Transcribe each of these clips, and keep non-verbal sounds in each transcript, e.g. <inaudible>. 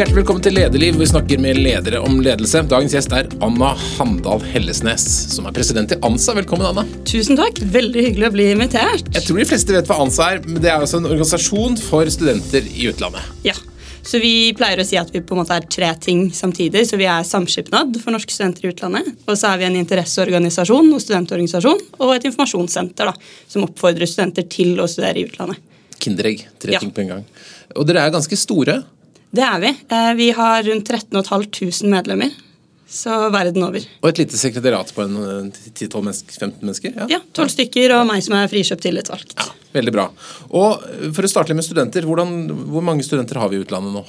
Hjertelig velkommen til Lederliv, hvor vi snakker med ledere om ledelse. Dagens gjest er Anna Handal Hellesnes, som er president i ANSA. Velkommen, Anna. Tusen takk. Veldig hyggelig å bli invitert. Jeg tror de fleste vet hva ANSA er, men det er altså en organisasjon for studenter i utlandet. Ja, så Vi pleier å si at vi på en måte er tre ting samtidig. Så Vi er samskipnad for norske studenter i utlandet. Og så er vi en interesseorganisasjon og studentorganisasjon og et informasjonssenter da, som oppfordrer studenter til å studere i utlandet. Kinderegg. Tre Ja. ting på en gang. Og dere er ganske store. Det er vi. Eh, Vi har rundt 13.500 medlemmer. Så verden over. Og et lite sekretariat på en 10-12-15 mennesker. Ja. Ja, Tolv stykker og meg som er frikjøpt tillitsvalgt. Ja, Veldig bra. Og For å starte litt med studenter, hvordan, hvor mange studenter har vi i utlandet nå?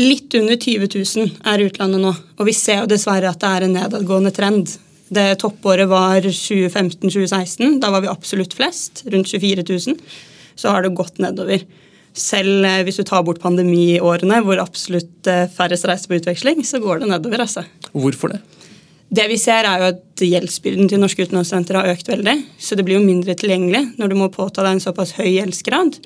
Litt under 20 000 er utlandet nå, og vi ser jo dessverre at det er en nedadgående trend. Det toppåret var 2015-2016. Da var vi absolutt flest, rundt 24 000. Så har det gått nedover. Selv eh, hvis du tar bort pandemiårene, hvor absolutt eh, færrest reiser på utveksling, så går det nedover. altså. Hvorfor det? Det vi ser er jo at Gjeldsbyrden til norske utenlandsstudenter har økt veldig. Så det blir jo mindre tilgjengelig når du må påta deg en såpass høy gjeldsgrad.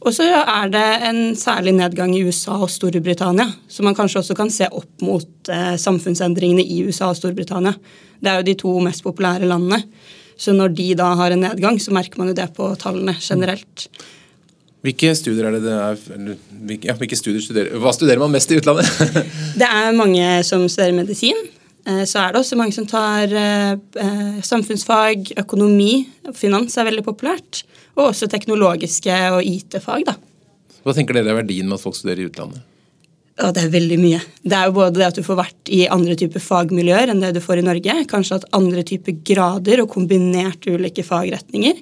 Og så er det en særlig nedgang i USA og Storbritannia, som man kanskje også kan se opp mot eh, samfunnsendringene i USA og Storbritannia. Det er jo de to mest populære landene. Så når de da har en nedgang, så merker man jo det på tallene generelt. Hvilke studier er det det er hvilke, ja, hvilke studier studerer, Hva studerer man mest i utlandet? <laughs> Det er mange som studerer medisin. Eh, Så er det også mange som tar eh, eh, samfunnsfag, økonomi. Finans er veldig populært. Og også teknologiske og IT-fag. da. Hva tenker dere er verdien med at folk studerer i utlandet? Ja, det er veldig mye. Det er jo både det at du får vært i andre typer fagmiljøer enn det du får i Norge. Kanskje at andre typer grader og kombinert ulike fagretninger.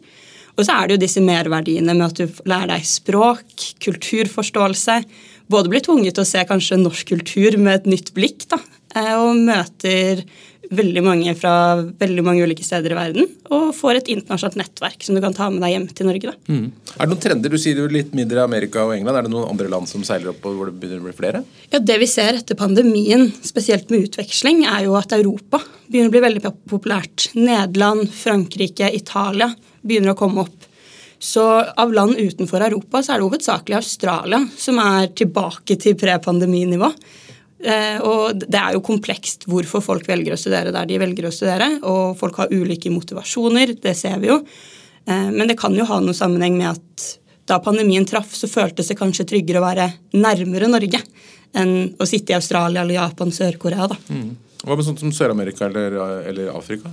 Og så er det jo disse merverdiene med at du lærer deg språk, kulturforståelse. Både blir tvunget til å se kanskje norsk kultur med et nytt blikk, da. eh, Og møter veldig mange fra veldig mange ulike steder i verden. Og får et internasjonalt nettverk som du kan ta med deg hjem til Norge. Mm. Er det noen trender? Du sier jo litt mindre Amerika og England. Er det noen andre land som seiler opp og hvor det begynner å bli flere? Ja, Det vi ser etter pandemien, spesielt med utveksling, er jo at Europa begynner å bli veldig populært. Nederland, Frankrike, Italia begynner å komme opp. Så av land utenfor Europa så er det hovedsakelig Australia som er tilbake til pre-pandeminivå. Eh, og det er jo komplekst hvorfor folk velger å studere der de velger å studere. Og folk har ulike motivasjoner, det ser vi jo. Eh, men det kan jo ha noen sammenheng med at da pandemien traff, så føltes det kanskje tryggere å være nærmere Norge enn å sitte i Australia eller Japan, Sør-Korea. da. Hva med sånt som Sør-Amerika eller, eller Afrika?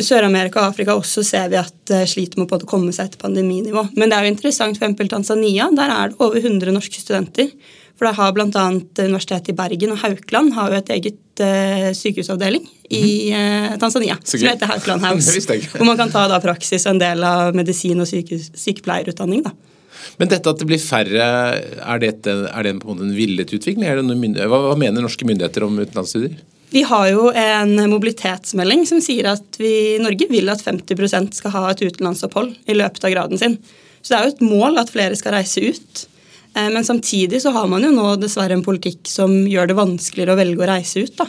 Sør-Amerika og Afrika også ser vi at eh, sliter med å komme seg til pandeminivå. Men det er jo interessant, for eksempel Tanzania. Der er det over 100 norske studenter. For da har bl.a. Universitetet i Bergen og Haukeland har jo et eget uh, sykehusavdeling i uh, Tanzania som heter Haukeland <laughs> House. Det. Hvor man kan ta da praksis og en del av medisin- og sykepleierutdanning. da. Men dette at det blir færre, er det, et, er det på en måte en villet utvikling? Det hva, hva mener norske myndigheter om utenlandsstudier? Vi har jo en mobilitetsmelding som sier at vi i Norge vil at 50% skal ha et utenlandsopphold i løpet av graden sin. Så det er jo et mål at flere skal reise ut. Eh, Men samtidig så har man jo nå dessverre en politikk som gjør det vanskeligere å velge å reise ut. da.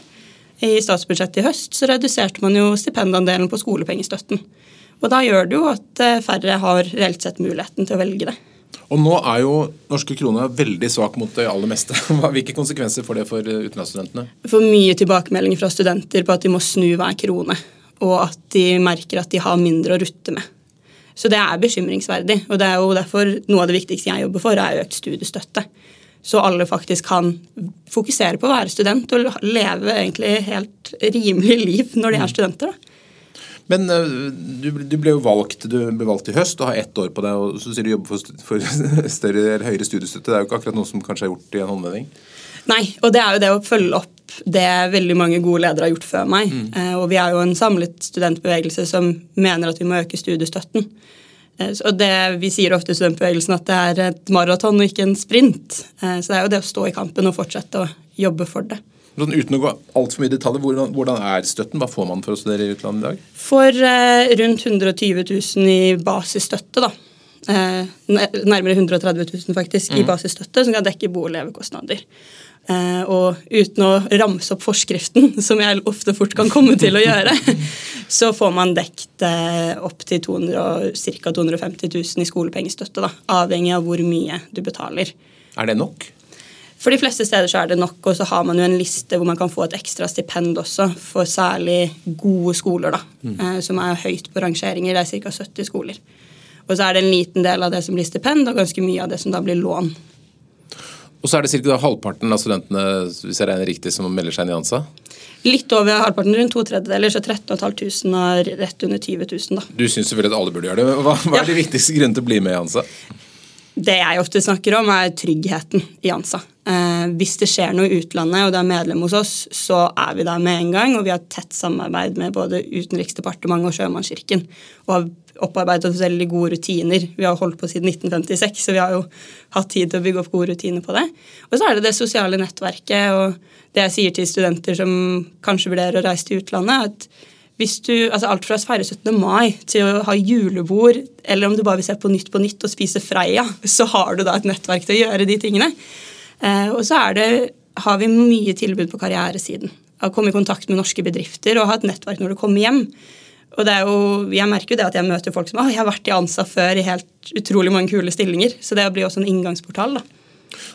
I statsbudsjettet i høst så reduserte man jo stipendandelen på skolepengestøtten. Og da gjør det jo at eh, færre har reelt sett muligheten til å velge det. Og nå er jo norske kroner veldig svak mot det aller meste. <laughs> Hvilke konsekvenser får det for utenlandsstudentene? utenlandsstudentene? får mye tilbakemeldinger fra studenter på at de må snu hver krone, og at de merker at de har mindre å rutte med. Så det er bekymringsverdig, og det er jo derfor noe av det viktigste jeg jobber for, er økt studiestøtte. Så alle faktisk kan fokusere på å være student og leve egentlig helt rimelig liv når de er studenter. da. Men eh, du, du ble jo valgt du ble valgt i høst og har ett år på deg, og så sier du jobber for, for <laughs> større eller høyere studiestøtte. Det er jo ikke akkurat noe som kanskje er gjort i en håndvending. Nei, og det er jo det å følge opp det veldig mange gode ledere har gjort før meg. Mm. og vi er jo en samlet studentbevegelse som mener at vi må øke studiestøtten. Eh, og det, Vi sier ofte i studentbevegelsen at det er et maraton og ikke en sprint. Eh, så det er jo det å stå i kampen og fortsette å jobbe for det. Sånn, uten å gå altfor mye i detaljer, hvordan, hvordan er støtten? Hva får man for å studere i utlandet i dag? For eh, rundt 120 000 i basisstøtte, da. Eh, nærmere 130 000 faktisk i basisstøtte, som kan dekke bo- og levekostnader. Eh, og uten å ramse opp forskriften, <laughs> som jeg ofte fort kan komme til å gjøre, <laughs> så får man dekt eh, opp til ca. 250 000 i skolepengestøtte, da, avhengig av hvor mye du betaler. Er det nok? For de fleste steder så er det nok, og så har man jo en liste hvor man kan få et ekstra stipend også for særlig gode skoler, da, mm. som er høyt på rangeringer. Det er ca. 70 skoler. Og så er det en liten del av det som blir stipend, og ganske mye av det som da blir lån. Og så er det ca. halvparten av studentene hvis jeg regner riktig, som melder seg inn i ANSA? Litt over halvparten, rundt to tredjedeler, så 13 500 har rett under 20 000. da. Du syns selvfølgelig at alle burde gjøre det. Hva, hva er ja. de viktigste grunnene til å bli med i ANSA? Det jeg ofte snakker om, er tryggheten i ANSA. Eh, hvis det skjer noe i utlandet og det er medlem hos oss, så er vi der med en gang. Og vi har tett samarbeid med både Utenriksdepartementet og Sjømannskirken. Og har opparbeidet oss veldig gode rutiner. Vi har holdt på siden 1956, så vi har jo hatt tid til å bygge opp gode rutiner på det. Og så er det det sosiale nettverket og det jeg sier til studenter som kanskje vurderer å reise til utlandet. at hvis du, altså Alt fra å feire 17. mai til å ha julebord, eller om du bare vil se på Nytt på Nytt og spise Freia, så har du da et nettverk til å gjøre de tingene. Eh, og så det, har vi mye tilbud på karrieresiden. Å komme i kontakt med norske bedrifter og ha et nettverk når du kommer hjem. Og det er jo, Jeg merker jo det at jeg møter folk som jeg har vært i ANSA før i helt utrolig mange kule stillinger. Så det blir også en inngangsportal. da.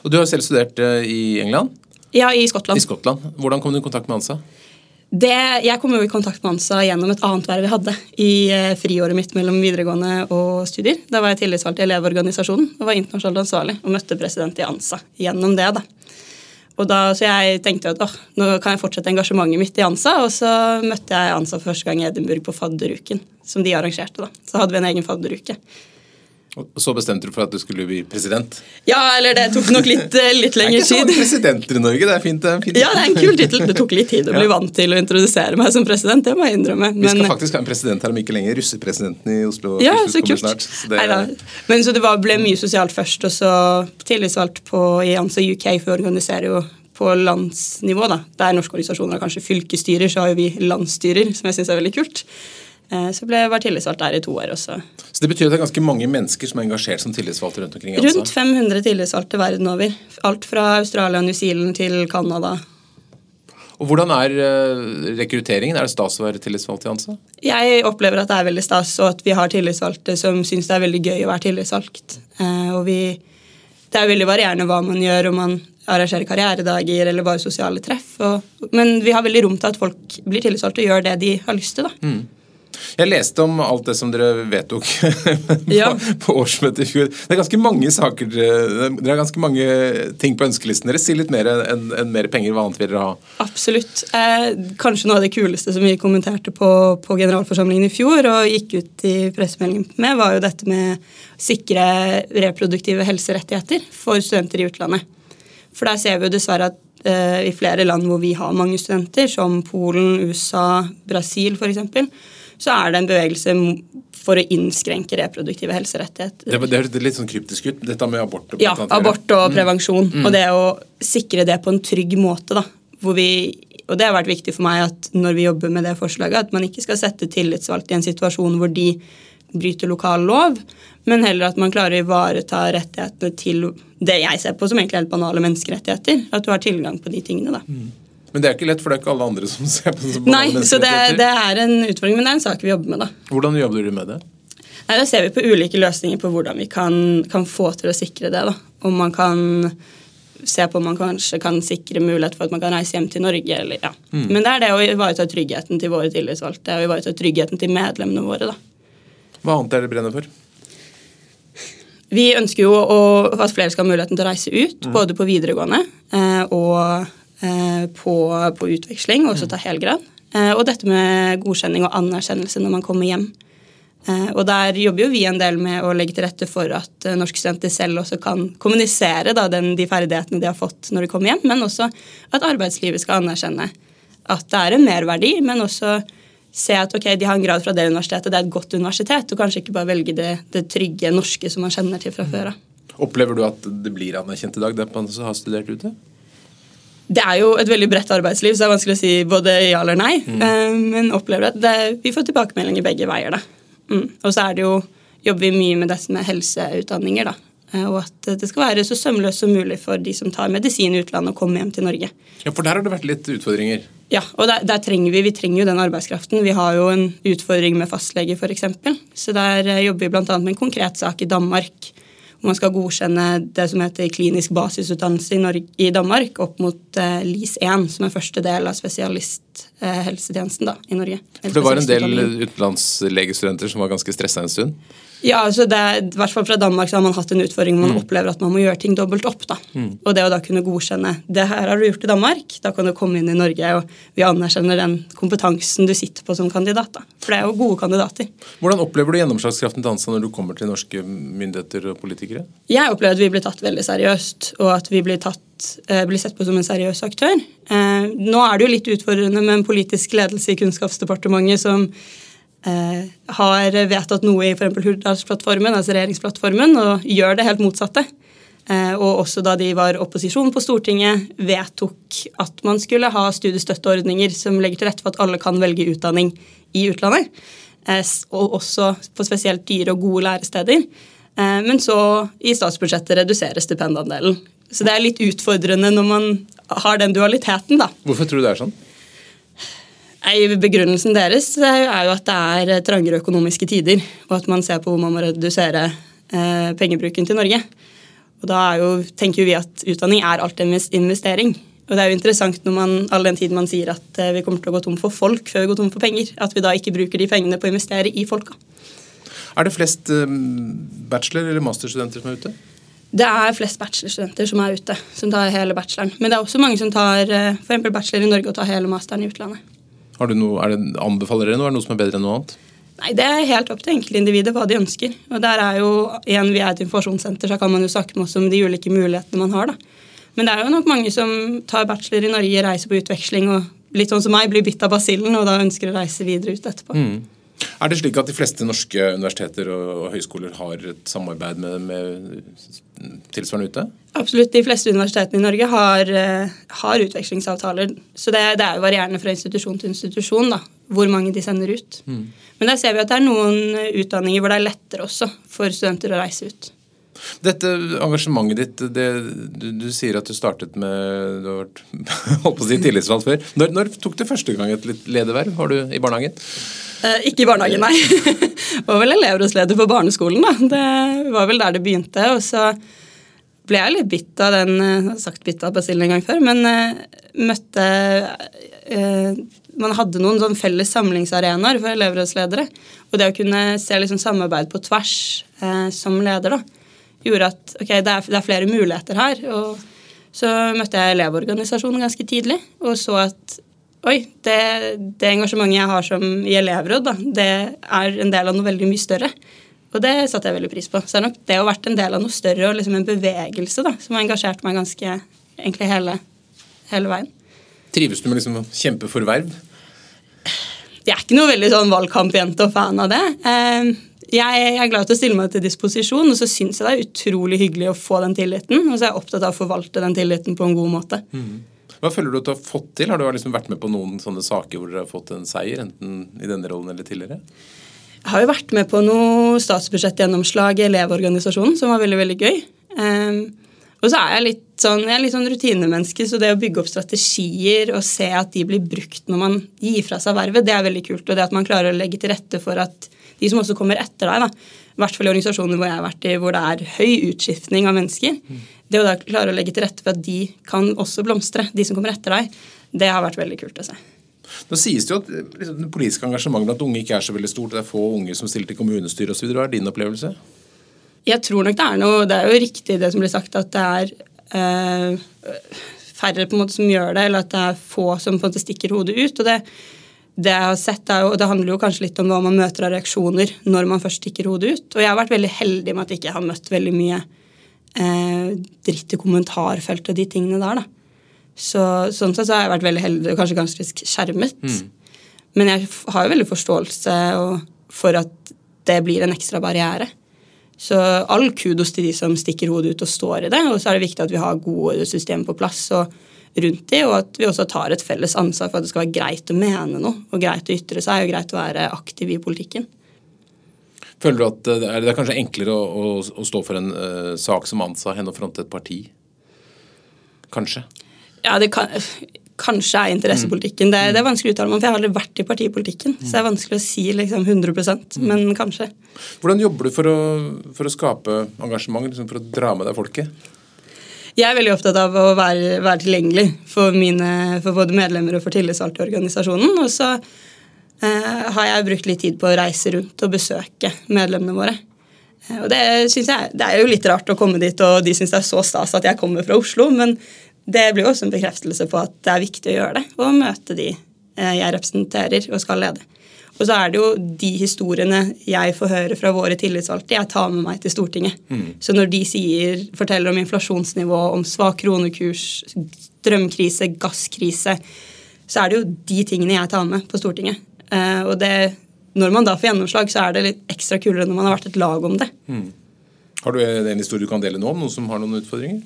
Og Du har selv studert eh, i England? Ja, i Skottland. I Skottland. Hvordan kom du i kontakt med ANSA? Det, jeg kom jo i kontakt med ANSA gjennom et annet verv jeg hadde i eh, friåret mitt mellom videregående og studier. Da var jeg tillitsvalgt i Elevorganisasjonen og var internasjonalt ansvarlig og møtte president i ANSA gjennom det. da. Da, så jeg tenkte at åh, nå kan jeg fortsette engasjementet mitt i ANSA, og så møtte jeg ANSA for første gang i Edinburgh på fadderuken, som de arrangerte. da. Så hadde vi en egen fadderuke. Og så bestemte du for at du skulle bli president? Ja, eller det tok nok litt, eh, litt lengre tid. Det er ikke så mange presidenter i Norge. Det er fint. Det er fint. Ja, det er en kul tittel. Det tok litt tid å bli <laughs> vant til å introdusere meg som president. Det må jeg innrømme. Vi skal faktisk ha en president her om ikke lenger. Russepresidenten i Oslo. Ja, så kult. Snart, så det... Men så det var, ble mye sosialt først, og så tillitsvalgt på, i ANSA UK, for å organisere jo på landsnivå. da. Der norske organisasjoner har kanskje fylkesstyrer, så har jo vi landsstyrer, som jeg syns er veldig kult. Eh, så ble jeg var tillitsvalgt der i to år også. Så det betyr at det er ganske mange mennesker som er engasjert som tillitsvalgte rundt omkring? Altså? Rundt 500 tillitsvalgte verden over. Alt fra Australia og New Zealand til Canada. Og Hvordan er uh, rekrutteringen? Er det stas å være tillitsvalgt i ANSA? Jeg opplever at det er veldig stas, og at vi har tillitsvalgte som syns det er veldig gøy å være tillitsvalgt. Uh, og vi, det er veldig varierende hva man gjør, om man arrangerer karrieredager eller bare sosiale treff. Og, men vi har veldig rom til at folk blir tillitsvalgte og gjør det de har lyst til. da. Mm. Jeg leste om alt det som dere vedtok <laughs> på, ja. på årsmøtet i fjor. Det er ganske mange saker, dere har ganske mange ting på ønskelisten deres. Si litt mer enn en mer penger. Hva annet vil dere ha? Absolutt. Eh, kanskje noe av det kuleste som vi kommenterte på, på generalforsamlingen i fjor og gikk ut i pressemeldingen med, var jo dette med sikre reproduktive helserettigheter for studenter i utlandet. For der ser vi jo dessverre at eh, i flere land hvor vi har mange studenter, som Polen, USA, Brasil f.eks., så er det en bevegelse for å innskrenke reproduktive helserettigheter. Det, det høres litt sånn kryptisk ut, dette med abort? Ja, abort og mm. prevensjon. Mm. Og det å sikre det på en trygg måte. da, hvor vi og det har vært viktig for meg at når vi jobber med det forslaget, at man ikke skal sette tillitsvalgte i en situasjon hvor de bryter lokal lov, men heller at man klarer å ivareta rettighetene til det jeg ser på som egentlig helt banale menneskerettigheter. At du har tilgang på de tingene. da. Mm. Men det er ikke lett, for det er ikke alle andre som <laughs> ser på det som Nei, så det, det, er en utfordring, men det er en sak vi jobber med. da. Hvordan jobber du med det? Nei, Da ser vi på ulike løsninger på hvordan vi kan, kan få til å sikre det. da. Om man kan se på om man kanskje kan sikre mulighet for at man kan reise hjem til Norge. Eller, ja. Mm. Men det er det å ivareta tryggheten til våre tillitsvalgte og ivareta tryggheten til medlemmene våre. da. Hva annet er det brenner for? Vi ønsker jo å, at flere skal ha muligheten til å reise ut, mm. både på videregående eh, og på, på utveksling, og også ta helgrad. Eh, og dette med godkjenning og anerkjennelse når man kommer hjem. Eh, og der jobber jo vi en del med å legge til rette for at norske studenter selv også kan kommunisere da, den, de ferdighetene de har fått når de kommer hjem, men også at arbeidslivet skal anerkjenne at det er en merverdi, men også se at ok, de har en grad fra det universitetet, det er et godt universitet, og kanskje ikke bare velge det, det trygge norske som man kjenner til fra før av. Opplever du at det blir anerkjent i dag, det man har studert ute? Det er jo et veldig bredt arbeidsliv, så det er vanskelig å si både ja eller nei. Mm. Uh, men opplever at det, vi får tilbakemeldinger begge veier. da. Mm. Og så er det jo, jobber vi mye med dette med helseutdanninger. da. Uh, og at det skal være så sømløst som mulig for de som tar medisin i utlandet, å komme hjem til Norge. Ja, For der har det vært litt utfordringer? Ja, og der, der trenger vi, vi trenger jo den arbeidskraften. Vi har jo en utfordring med fastlege, f.eks. Så der uh, jobber vi bl.a. med en konkret sak i Danmark Man skal godkjenne det som heter klinisk basisutdannelse i, Norge, i Danmark opp mot eh, LIS1, som er første del av spesialisthelsetjenesten eh, i Norge. For det var en del utenlandslegestudenter som var ganske stressa en stund? Ja, altså det, i hvert fall fra Danmark så har man hatt en utfordring hvor man mm. opplever at man må gjøre ting dobbelt opp. da. Mm. Og det å da kunne godkjenne det her har du gjort i Danmark, da kan du komme inn i Norge, og vi anerkjenner den kompetansen du sitter på som kandidat. da. For det er jo gode kandidater. Hvordan opplever du gjennomslagskraften til ANSA når du kommer til norske myndigheter og politikere? Jeg opplever at vi blir tatt veldig seriøst, og at vi blir, tatt, eh, blir sett på som en seriøs aktør. Eh, nå er det jo litt utfordrende med en politisk ledelse i Kunnskapsdepartementet som Eh, har vedtatt noe i f.eks. Hurdalsplattformen, altså regjeringsplattformen, og gjør det helt motsatte. Eh, og også da de var opposisjon på Stortinget, vedtok at man skulle ha studiestøtteordninger som legger til rette for at alle kan velge utdanning i utlandet. Eh, og også på spesielt dyre og gode læresteder. Men så i statsbudsjettet reduseres stipendandelen. Så det er litt utfordrende når man har den dualiteten, da. Hvorfor tror du det er sånn? Begrunnelsen deres er jo at det er trangere økonomiske tider, og at man ser på hvor man må redusere eh, pengebruken til Norge. Og Da jo, tenker vi at utdanning er alltid en investering. Og det er jo interessant når man, all den tiden man sier at eh, vi kommer til å gå tom for folk før vi går tom for penger, at vi da ikke bruker de pengene på å investere i folka. Er det flest eh, bachelor- eller masterstudenter som er ute? Det er flest bachelorstudenter som er ute, som tar hele bacheloren. Men det er også mange som tar f.eks. bachelor i Norge og tar hele masteren i utlandet. Har du noe, det, anbefaler dere noe? Er det noe som er bedre enn noe annet? Nei, Det er helt opp til enkeltindividet hva de ønsker. Og der er jo, igjen, Vi er et informasjonssenter, så kan man jo snakke med oss om de ulike mulighetene man har. da. Men det er jo nok mange som tar bachelor i Norge, reiser på utveksling og litt sånn som meg, blir bitt av basillen og da ønsker å reise videre ut etterpå. Mm. Er det slik at de fleste norske universiteter og høyskoler har et samarbeid med, med tilsvarende ute? Absolutt. De fleste universitetene i Norge har, eh, har utvekslingsavtaler. Så det, det, er jo varierende fra institusjon til institusjon da, hvor mange de sender ut. Mm. Men der ser vi at det er noen utdanninger hvor det er lettere også for studenter å reise ut. Dette engasjementet ditt, det, du, du, sier at du startet med Du har vært <laughs> holdt på å si tillitsvalgt før. Når, når, tok du første gang et lederverv? Var du i barnehagen? Eh, ikke i barnehagen, nei. <laughs> var vel elevrådsleder på barneskolen. da. Det var vel der det begynte. Og så ble jeg litt bitt av den Jeg eh, har sagt bitt av basillen en gang før, men eh, møtte eh, Man hadde noen sånn felles samlingsarenaer for elevrådsledere. Og det å kunne se liksom samarbeid på tvers eh, som leder, da gjorde at ok, det er, det er flere muligheter her. og så møtte jeg Elevorganisasjonen ganske tidlig og så at oi, det, det engasjementet jeg har som i elevråd, da, det er en del av noe veldig mye større. Og det satte jeg veldig pris på. Så det er nok det å ha vært en del av noe større og liksom en bevegelse da, som har engasjert meg ganske egentlig hele, hele veien. Trives du med liksom å kjempe for verv? Jeg er ikke noe veldig sånn valgkampjente og fan av det. Eh, jeg, er glad til å stille meg til disposisjon, og så syns jeg det er utrolig hyggelig å få den tilliten. Og så er jeg opptatt av å forvalte den tilliten på en god måte. Mm. Hva føler du at du har fått til? Har du liksom vært med på noen sånne saker hvor dere har fått en seier, enten i denne rollen eller tidligere? Jeg har jo vært med på noe statsbudsjettgjennomslag i Elevorganisasjonen, som var veldig veldig gøy. Um, og så er jeg litt sånn, jeg er litt sånn rutinemenneske, så det å bygge opp strategier og se at de blir brukt når man gir fra seg vervet, det er veldig kult. Og det at man klarer å legge til rette for at de som også kommer etter deg, da, i hvert fall i organisasjoner hvor jeg har vært i, hvor det er høy utskiftning av mennesker, mm. det å da klare å legge til rette for at de kan også blomstre, de som kommer etter deg, det har vært veldig kult å se. Nå sies det jo at liksom, det politiske engasjementet blant unge ikke er så veldig stort. Det er få unge som stiller til kommunestyret osv. Hva er din opplevelse? Jeg tror nok det er noe Det er jo riktig det som blir sagt, at det er øh, færre på en måte som gjør det, eller at det er få som på en måte stikker hodet ut. og det det jeg har sett er jo, og det handler jo kanskje litt om hva man møter av reaksjoner når man først stikker hodet ut. Og jeg har vært veldig heldig med at jeg ikke har møtt veldig mye eh, dritt i kommentarfeltet og de tingene der. da. Så, sånn sett så har jeg vært veldig heldig og kanskje ganske skjermet. Mm. Men jeg har jo veldig forståelse for at det blir en ekstra barriere. Så all kudos til de som stikker hodet ut og står i det. Og så er det viktig at vi har gode systemer på plass. og rundt de, og at vi også tar et felles ansvar for at det skal være greit å mene noe, og greit å ytre seg, og greit å være aktiv i politikken. Føler du at det er, kanskje enklere å, å, å stå for en uh, sak som ANSA enn å fronte et parti? Kanskje? Ja, det kan, kanskje er interessepolitikken. Det, det, er vanskelig å uttale meg for jeg har aldri vært i partipolitikken. Så det er vanskelig å si liksom 100% men kanskje. Hvordan jobber du for å, for å skape engasjement, liksom for å dra med deg folket? Jeg er veldig opptatt av å være, være tilgjengelig for, mine, for, både medlemmer og for tillitsvalgte i organisasjonen. Og så eh, har jeg brukt litt tid på å reise rundt og besøke medlemmene våre. Eh, og det, jeg, det er jo litt rart å komme dit, og de syns det er så stas at jeg kommer fra Oslo. men det blir jo også en bekreftelse på at det er viktig å gjøre det, og møte de eh, jeg representerer og skal lede. Og så er det jo de historiene jeg får høre fra våre tillitsvalgte, jeg tar med meg til Stortinget. Mm. Så når de sier, forteller om inflasjonsnivå, om svak kronekurs, strømkrise, gasskrise, så er det jo de tingene jeg tar med på Stortinget. Eh, og det, når man da får gjennomslag, så er det litt ekstra kulere når man har vært et lag om det. Mm. Har du en historie du kan dele nå om noen som har noen utfordringer?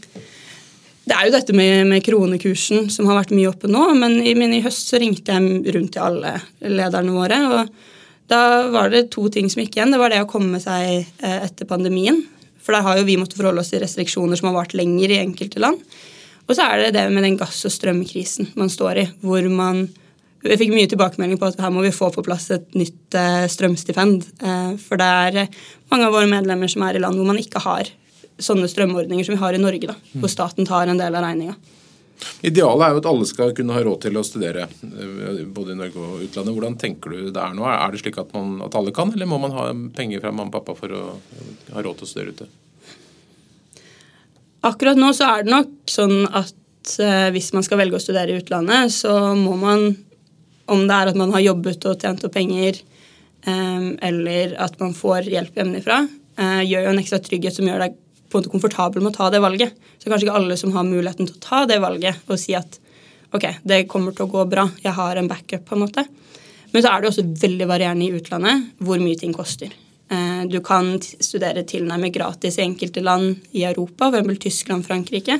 Det er jo dette med, med, kronekursen som har vært mye oppe nå. Men i, men i, høst så ringte jeg rundt til alle lederne våre. og Da var det to ting som gikk igjen. Det var det å komme seg eh, etter pandemien. For der har jo vi måttet forholde oss til restriksjoner som har vart lenger i enkelte land. Og så er det det med den gass- og strømkrisen man står i, hvor man jeg fikk mye tilbakemelding på at her må vi få på plass et nytt eh, strømstipend. Eh, for det er mange av våre medlemmer som er i land hvor man ikke har sånne strømordninger som vi har i Norge, da, hvor staten tar en del av regninga. Idealet er jo at alle skal kunne ha råd til å studere eh, både i Norge og utlandet. Hvordan tenker du det er nå? Er det slik at, man, at alle kan, eller må man ha penger fra mamma og pappa for å ha råd til å studere ute? Akkurat nå så er det nok sånn at eh, hvis man skal velge å studere i utlandet, så må man, om det er at man har jobbet og tjent opp penger, eh, eller at man får hjelp hjemmefra, gjør jo en ekstra trygghet som gjør deg på en måte komfortabel med å ta det valget. Så kanskje ikke alle som har muligheten til å ta det valget og si at ok, det kommer til å gå bra, jeg har en backup, på en måte. Men så er det også veldig varierende i utlandet hvor mye ting koster. Eh, du kan studere tilnærmet gratis i enkelte land i Europa, f.eks. Tyskland, Frankrike.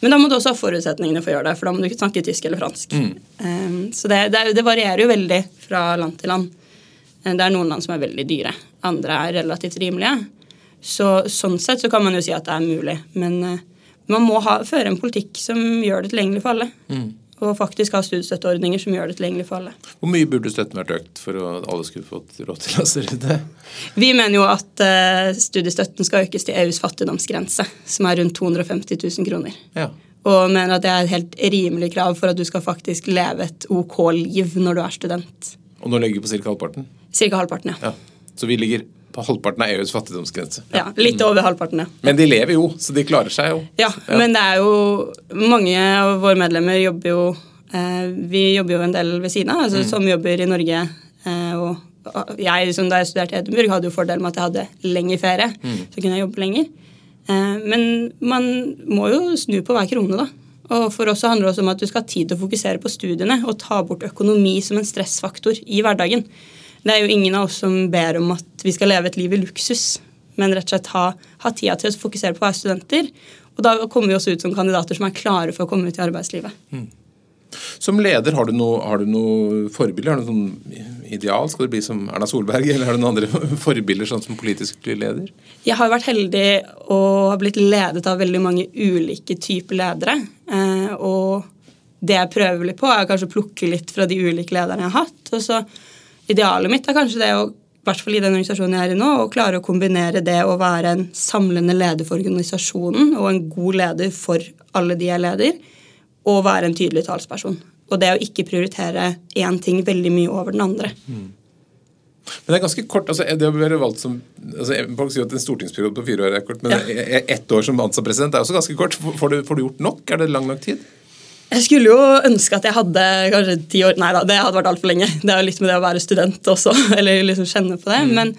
Men da må du også ha forutsetningene for å gjøre det, for da må du ikke snakke tysk eller fransk. Mm. Eh, så det, det, varierer jo veldig fra land til land. Eh, det er noen land som er veldig dyre, andre er relativt rimelige. Så, sånn sett så kan man jo si at det er mulig. Men uh, man må ha, føre en politikk som gjør det tilgjengelig for alle. Mm. Og faktisk ha studiestøtteordninger som gjør det tilgjengelig for alle. Hvor mye burde støtten vært økt for at alle skulle fått råd til å studere det? Vi mener jo at uh, studiestøtten skal økes til EUs fattigdomsgrense, som er rundt 250 000 kroner. Ja. Og mener at det er et helt rimelig krav for at du skal faktisk leve et OK liv når du er student. Og nå ligger vi på ca. halvparten? Ca. halvparten, ja. ja. Så vi ligger på halvparten av EUs fattigdomsgrense. Ja, Litt over halvparten, ja. Men de lever jo, så de klarer seg jo. Ja, ja. men det er jo Mange av våre medlemmer jobber jo eh, Vi jobber jo en del ved siden av, altså, mm. som jobber i Norge. Eh, og jeg, som da jeg studerte i Edinburgh, hadde jo fordelen med at jeg hadde lengre ferie. Mm. Så kunne jeg jobbe lenger. Eh, men man må jo snu på hver krone, da. Og for oss handler det også om at du skal ha tid til å fokusere på studiene og ta bort økonomi som en stressfaktor i hverdagen. Det er jo ingen av oss som ber om at vi skal leve et liv i luksus, men rett og slett ha, ha tida til å fokusere på å være studenter. Og da kommer vi også ut som kandidater som er klare for å komme ut i arbeidslivet. Mm. Som leder, har du noe, har du noe forbilder? Har du noe sånn ideal? Skal du bli som Erna Solberg, eller har du noen andre <laughs> forbilder sånn som politisk leder? Jeg har vært heldig og har blitt ledet av veldig mange ulike typer ledere. Eh, og det jeg prøver litt på, er kanskje å plukke litt fra de ulike lederne jeg har hatt. og så Idealet mitt er kanskje det å i hvert fall i den organisasjonen jeg er i nå, å klare å kombinere det å være en samlende leder for organisasjonen og en god leder for alle de jeg leder, og være en tydelig talsperson. Og det å ikke prioritere én ting veldig mye over den andre. Mm. Men det er ganske kort, altså det å være valgt som altså Folk sier at en stortingsperiode på fire år er kort, men ja. ett år som ansatt president er også ganske kort. Får du, får du gjort nok? Er det lang nok tid? Jeg skulle jo ønske at jeg hadde kanskje ti år Nei da, det hadde vært altfor lenge. Det er jo litt med det å være student også, <laughs> eller liksom kjenne på det. Mm. Men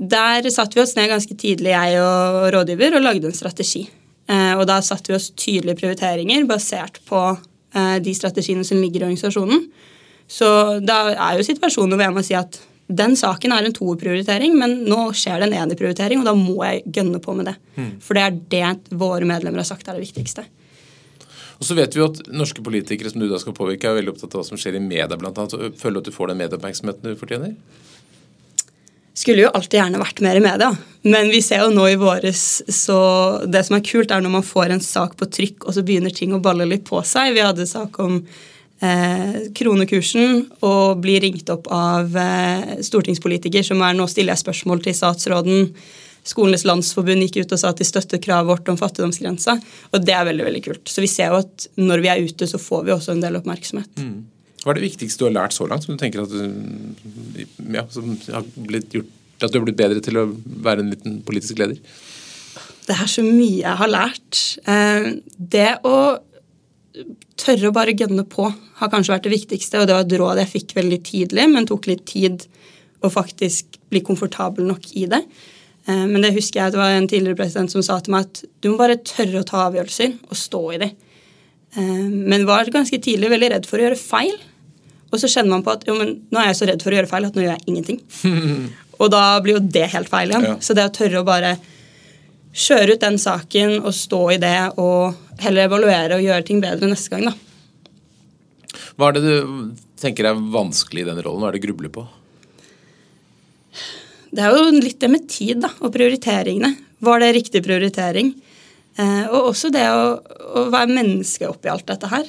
der satte vi oss ned ganske tidlig, jeg og rådgiver, og lagde en strategi. Eh, og da satte vi oss tydelige prioriteringer basert på eh, de strategiene som ligger i organisasjonen. Så da er jo situasjonen hvor jeg må si at den saken er en toerprioritering, men nå skjer det en enerprioritering, og da må jeg gønne på med det. Mm. For det er det våre medlemmer har sagt er det viktigste. Og så vet vi jo at Norske politikere som du da skal påvirke, er veldig opptatt av hva som skjer i media, annet. Føler du at du får den medieoppmerksomheten du fortjener? skulle jo alltid gjerne vært mer i media. Men vi ser jo nå i våres så Det som er kult, er når man får en sak på trykk, og så begynner ting å balle litt på seg. Vi hadde sak om eh, kronekursen og blir ringt opp av eh, stortingspolitiker som er nå stiller jeg spørsmål til statsråden. Skolenes landsforbund gikk ut og sa at de støtter kravet vårt om fattigdomsgrensa. Og det er veldig veldig kult. Så vi ser jo at når vi er ute, så får vi også en del oppmerksomhet. Mm. Hva er det viktigste du har lært så langt, som du tenker at, ja, som har blitt gjort, at du har blitt bedre til å være en liten politisk leder? Det er så mye jeg har lært. Eh, det å tørre å bare gønne på har kanskje vært det viktigste, og det var et råd jeg fikk veldig tidlig, men tok litt tid å faktisk bli komfortabel nok i det. Eh, men det husker jeg at det var en tidligere president som sa til meg at du må bare tørre å ta avgjørelser og stå i dem. Eh, men var ganske tidlig veldig redd for å gjøre feil. Og så kjenner man på at jo, men nå er jeg så redd for å gjøre feil at nå gjør jeg ingenting. <laughs> og da blir jo det helt feil igjen. Ja. Så det å tørre å bare kjøre ut den saken og stå i det og heller evaluere og gjøre ting bedre neste gang, da. Hva er det du tenker er vanskelig i den rollen? Hva er det du grubler på? Det er jo litt det med tid da, og prioriteringene. Var det riktig prioritering? Eh, og også det å, å, være menneske oppi alt dette her.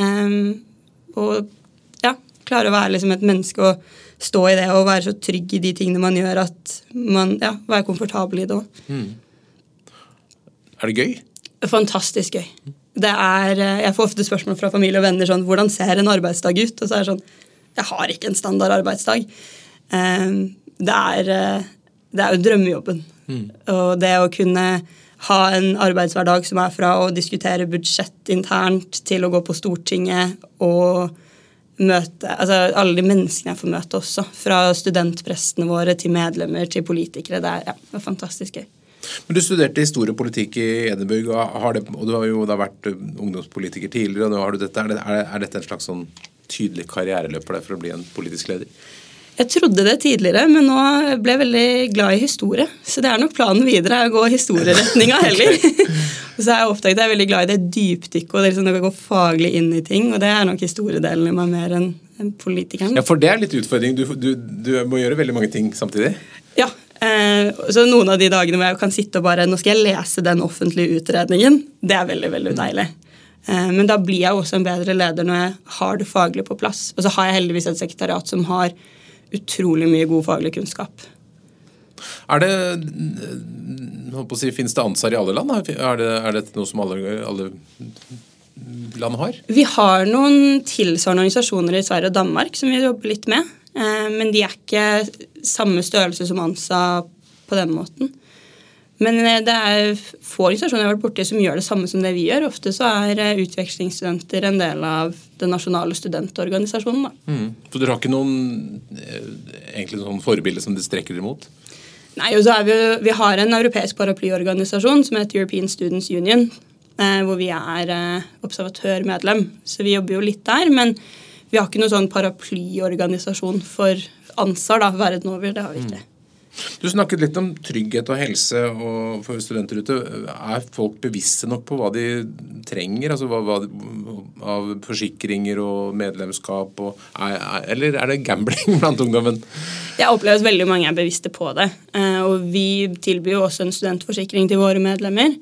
Eh, og klare å være liksom et menneske og stå i det og være så trygg i de tingene man gjør, at man ja, være komfortabel i det òg. Mm. Er det gøy? Fantastisk gøy. Det er, eh, jeg får ofte spørsmål fra familie og venner sånn Hvordan ser en arbeidsdag ut? Og så er det sånn Jeg har ikke en standard arbeidsdag. Ehm, det er, eh, det er jo drømmejobben. Mm. Og det å kunne ha en arbeidshverdag som er fra å diskutere budsjett internt til å gå på Stortinget og møte altså alle de menneskene jeg får møte også. Fra studentprestene våre til medlemmer til politikere. Det er, ja, det er fantastisk gøy. Men Du studerte historie og politikk i Edinburgh, og, det, og du har jo da vært uh, ungdomspolitiker tidligere. og nå har du dette. Er, det, er dette en slags sånn tydelig karriereløp for deg for å bli en politisk leder? Jeg trodde det tidligere, men nå ble jeg veldig glad i historie. Så det er nok planen videre, å gå historieretninga <laughs> heller. <laughs> og så er jeg oppdaget jeg er veldig glad i det dypdykket og det liksom å gå faglig inn i ting. Og det er nok historiedelen i meg mer enn politikeren. Ja, For det er litt utfordring. Du, du, du, må gjøre veldig mange ting samtidig? Ja. Eh, så noen av de dagene hvor jeg kan sitte og bare Nå skal jeg lese den offentlige utredningen. Det er veldig, veldig deilig. Eh, men da blir jeg også en bedre leder når jeg har det faglige på plass. Og så har jeg heldigvis et sekretariat som har utrolig mye god faglig kunnskap. Er det å si, Finnes det ANSAR i alle land? Er det, er det noe som alle, alle, land har? Vi har noen tilsvarende organisasjoner i Sverige og Danmark som vi jobber litt med. Eh, men de er ikke samme størrelse som ANSA på den måten. Men eh, det er få organisasjoner jeg har vært borti som gjør det samme som det vi gjør. Ofte så er eh, utvekslingsstudenter en del av den nasjonale studentorganisasjonen. Mm. Så dere har ikke noen eh, egentlig noen forbilde som dere strekker dere mot? Nei, og så er vi, vi har en europeisk paraplyorganisasjon som heter European Students Union. hvor vi er observatørmedlem. Så vi jobber jo litt der. Men vi har ikke noen sånn paraplyorganisasjon for ANSAR da, verden over. Det har vi ikke. Mm. Du snakket litt om trygghet og helse og for studenter ute. Er folk bevisste nok på hva de trenger? altså hva, hva, Av forsikringer og medlemskap? Og, er, eller er det gambling <laughs> blant ungdommen? Jeg opplever at veldig mange er bevisste på det. Eh, og vi tilbyr jo også en studentforsikring til våre medlemmer.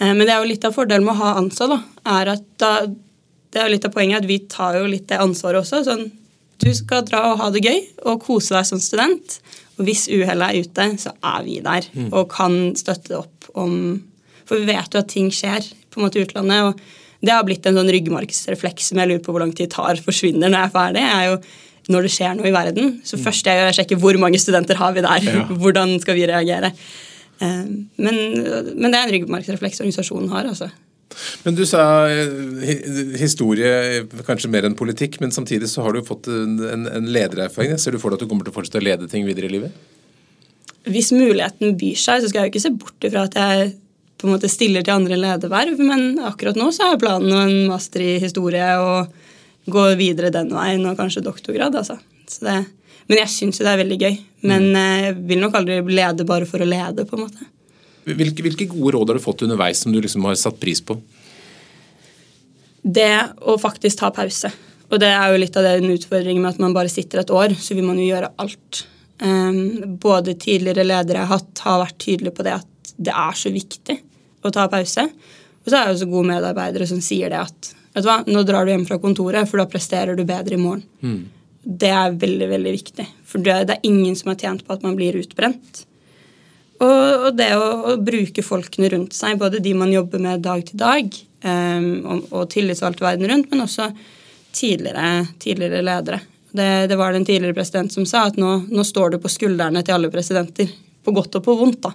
Eh, men det er jo litt av fordelen med å ha ansatt, da, er at da, det er litt av poenget at vi tar jo litt det ansvaret også. sånn du skal dra og ha det gøy og kose deg som student. Og hvis uhellet er ute, så er vi der mm. og kan støtte opp om For vi vet jo at ting skjer på en måte i utlandet. og Det har blitt en sånn ryggmargsrefleks som jeg lurer på hvor lang tid tar forsvinner når jeg er ferdig. er jo når det skjer noe i verden. Så mm. først jeg gjør, er å sjekke hvor mange studenter har vi der. Ja. <laughs> Hvordan skal vi reagere? Eh, men, men det er en ryggmargsrefleks organisasjonen har. altså. Men du sa eh, historie kanskje mer enn politikk, men samtidig så har du fått en, en ledererfaring. Ser du for deg at du kommer til å fortsette å lede ting videre i livet? Hvis muligheten byr seg, så skal jeg jo ikke se bort ifra at jeg på en måte stiller til andre lederverv, men akkurat nå så er planen en master i historie og gå videre den veien, og kanskje doktorgrad. altså. Det, men jeg syns jo det er veldig gøy. Men mm. eh, jeg vil nok aldri lede bare for å lede, på en måte. Hvilke, hvilke, gode råd har du fått underveis som du liksom har satt pris på? Det å faktisk ta pause. Og det er jo litt av den utfordringen med at man bare sitter et år, så vil man jo gjøre alt. Um, både tidligere ledere jeg har hatt, har vært tydelige på det at det er så viktig å ta pause. Og så er det også gode medarbeidere som sier det at vet du hva, nå drar du hjem fra kontoret, for da presterer du bedre i morgen. Mm. Det er veldig, veldig viktig. For det, det, er ingen som har tjent på at man blir utbrent. Og, og det å, å, bruke folkene rundt seg, både de man jobber med dag til dag, um, og, og tillitsvalgte verden rundt, men også tidligere, tidligere ledere. Det, det, var den tidligere president som sa, at nå, nå, står du på skuldrene til alle presidenter. På godt og på vondt, da.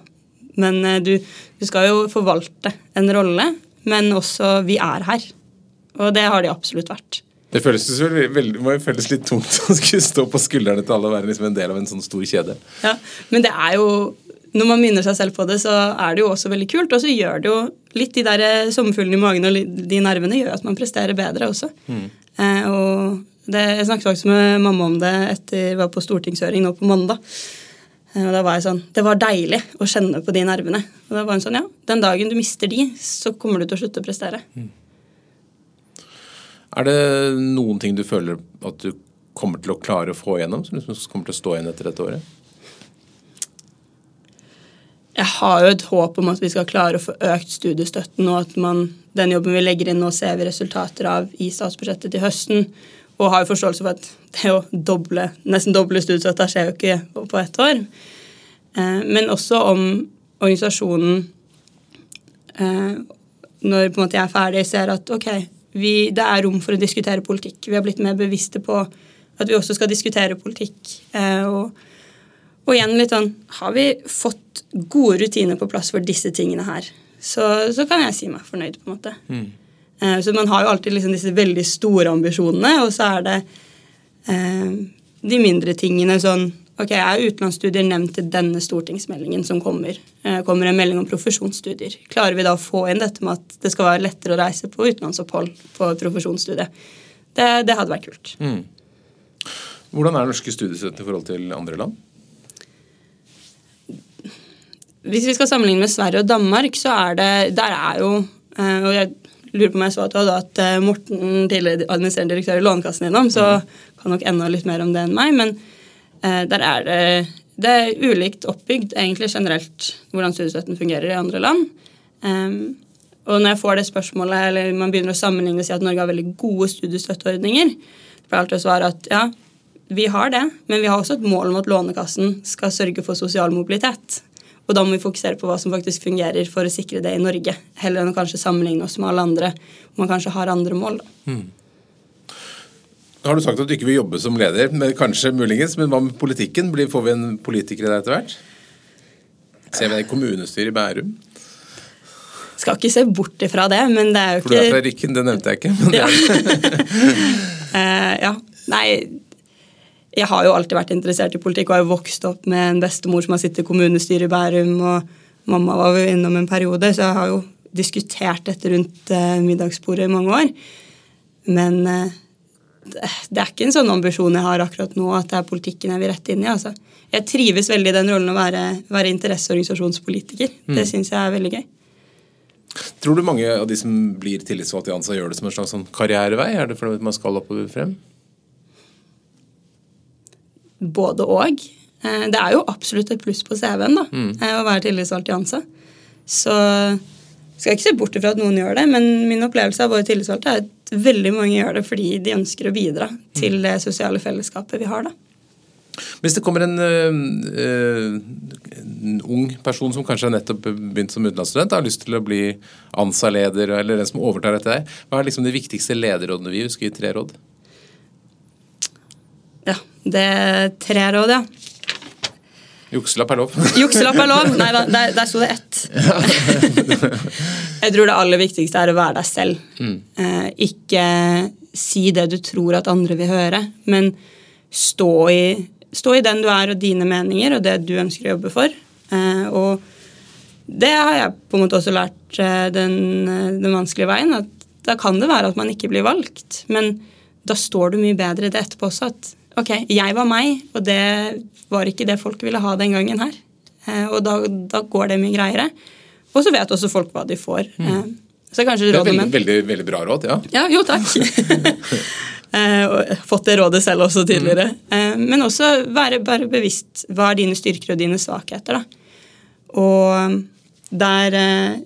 Men uh, du, du skal jo forvalte en rolle, men også vi er her. Og det har de absolutt vært. Det føles, veldig, jo føles litt tungt <laughs> å skulle stå på skuldrene til alle og være liksom en del av en sånn stor kjede. Ja, Men det er jo når man minner seg selv på det, så er det jo også veldig kult. Og så gjør det jo litt de der eh, sommerfuglene i magen og de nervene gjør at man presterer bedre også. Mm. Eh, og det, jeg snakket faktisk med mamma om det etter jeg var på stortingshøring nå på mandag. Eh, og da var jeg sånn, Det var deilig å kjenne på de nervene. Og da var hun sånn, ja, Den dagen du mister de, så kommer du til å slutte å prestere. Mm. Er det noen ting du føler at du kommer til å klare å få igjennom, som liksom kommer til å stå igjen etter dette året? Jeg har jo et håp om at vi skal klare å få økt studiestøtten, og at man, den jobben vi legger inn nå, ser vi resultater av i statsbudsjettet til høsten. Og har jo forståelse for at det å doble, nesten doble studiestøtta skjer jo ikke på ett år. Eh, men også om organisasjonen, eh, når på en måte jeg er ferdig, ser at ok, vi, det er rom for å diskutere politikk. Vi har blitt mer bevisste på at vi også skal diskutere politikk. Eh, og og igjen litt sånn Har vi fått gode rutiner på plass for disse tingene her, så, så kan jeg si meg fornøyd, på en måte. Mm. Eh, så man har jo alltid liksom disse veldig store ambisjonene, og så er det eh, de mindre tingene sånn Ok, er utenlandsstudier nevnt til denne stortingsmeldingen som kommer? Eh, kommer en melding om profesjonsstudier. Klarer vi da å få inn dette med at det skal være lettere å reise på utenlandsopphold på profesjonsstudiet? Det, det hadde vært kult. Mm. Hvordan er norske studiestøtte i forhold til andre land? Hvis vi skal sammenligne med Sverige og Danmark, så er det Der er jo eh, Og jeg lurer på om jeg så at du hadde hatt eh, Morten, tidligere administrerende direktør i Lånekassen innom, så kan nok enda litt mer om det enn meg. Men eh, der er det det er ulikt oppbygd egentlig generelt hvordan studiestøtten fungerer i andre land. Um, og når jeg får det spørsmålet, eller man begynner å sammenligne og si at Norge har veldig gode studiestøtteordninger, pleier alltid å svare at ja, vi har det, men vi har også et mål om at Lånekassen skal sørge for sosial mobilitet. Og da må vi fokusere på hva som faktisk fungerer for å sikre det i Norge, heller enn å kanskje sammenligne oss med alle andre hvor man kanskje har andre mål. Da. Nå Har du sagt at du ikke vil jobbe som leder, men kanskje muligens, men hva med politikken? Får vi en politiker der etter hvert? Ser vi det i kommunestyret i Bærum? Skal ikke se bort ifra det, men det er jo ikke For du er fra Rykken, det nevnte jeg ikke. ja. <laughs> uh, ja. Nei, jeg har jo alltid vært interessert i politikk og har jo vokst opp med en bestemor som har sittet i kommunestyret i Bærum, og mamma var jo innom en periode, så jeg har jo diskutert dette rundt eh, middagsbordet i mange år. Men eh, det er ikke en sånn ambisjon jeg har akkurat nå, at det er politikken jeg vil rette inn i. altså. Jeg trives veldig i den rollen å være, være interesseorganisasjonspolitiker. Mm. Det syns jeg er veldig gøy. Tror du mange av de som blir tillitsvalgte i ANSA, gjør det som en slags sånn karrierevei? Er det fordi man skal oppover frem? Både og. Eh, det er jo absolutt et pluss på CV-en da, mm. Eh, å være tillitsvalgt i ANSA. Så skal jeg ikke se bort ifra at noen gjør det, men min opplevelse av våre tillitsvalgte er at veldig mange gjør det fordi de ønsker å bidra mm. til det sosiale fellesskapet vi har. da. Hvis det kommer en, øh, en, ung person som kanskje har nettopp begynt som utenlandsstudent, har lyst til å bli ANSA-leder, eller den som overtar dette deg, hva er liksom de viktigste lederrådene vi husker i tre råd? Det er tre råd, ja. Jukselapp er lov. Jukselapp er lov. Nei da, der, der sto det ett. <laughs> jeg tror det aller viktigste er å være deg selv. Mm. Eh, ikke si det du tror at andre vil høre, men stå i, stå i, den du er og dine meninger og det du ønsker å jobbe for. Eh, og det har jeg på en måte også lært eh, den, den vanskelige veien. at Da kan det være at man ikke blir valgt, men da står du mye bedre i det etterpå også. at ok, jeg var meg, og det var ikke det folk ville ha den gangen her. Eh, og da, da går det mye greiere. Og så vet også folk hva de får. Mm. Eh, så kanskje det er veldig, veldig, veldig, bra råd, ja. Ja, Jo, takk. <laughs> Eh, fått det rådet selv også tidligere. Mm. men også være, bare bevisst hva er dine styrker og dine svakheter. Da. Og der,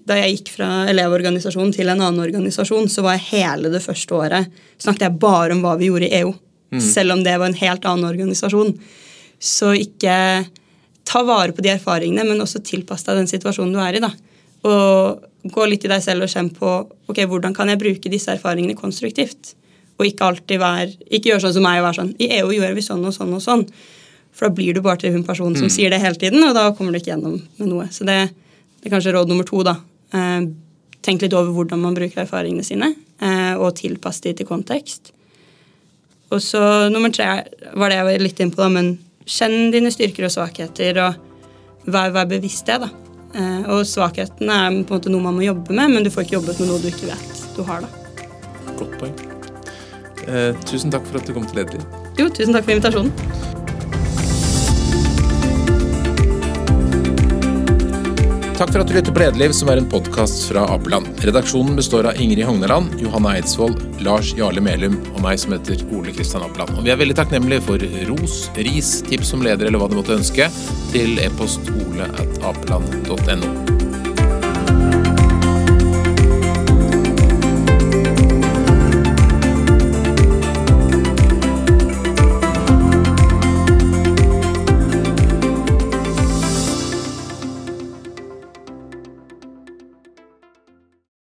da jeg gikk fra elevorganisasjonen til en annen organisasjon, så var jeg hele det første året snakket jeg bare om hva vi gjorde i EU. Mm. Selv om det var en helt annen organisasjon. Så ikke ta vare på de erfaringene, men også tilpass deg den situasjonen du er i. da. Og gå litt i deg selv og kjenn på ok, hvordan kan jeg bruke disse erfaringene konstruktivt. Og ikke alltid være, ikke gjøre sånn som meg og være sånn I EU gjør vi sånn og sånn og sånn. For da blir du bare til hun personen som mm. sier det hele tiden, og da kommer du ikke gjennom med noe. Så det, det er kanskje råd nummer to. da. Eh, tenk litt over hvordan man bruker erfaringene sine, eh, og tilpass de til kontekst. Og så nummer tre var det jeg var litt inn på, da, men Kjenn dine styrker og svakheter, og vær, vær bevisst det. da. Eh, og svakhetene er på en måte noe man må jobbe med, men du får ikke jobbet med noe du ikke vet du har. da. Godt poeng. Eh, tusen takk for at du kom til Lederliv. Jo, tusen takk for invitasjonen. Takk for at du lytter på Lederliv, som er en podkast fra Apeland. Redaksjonen består av Ingrid Hogneland, Johanne Eidsvoll, Lars Jarle Melum og meg som heter Ole Kristian Apeland. Og vi er veldig takknemlige for ros, ris, tips som leder eller hva du måtte ønske, til e-post ole at apeland.no.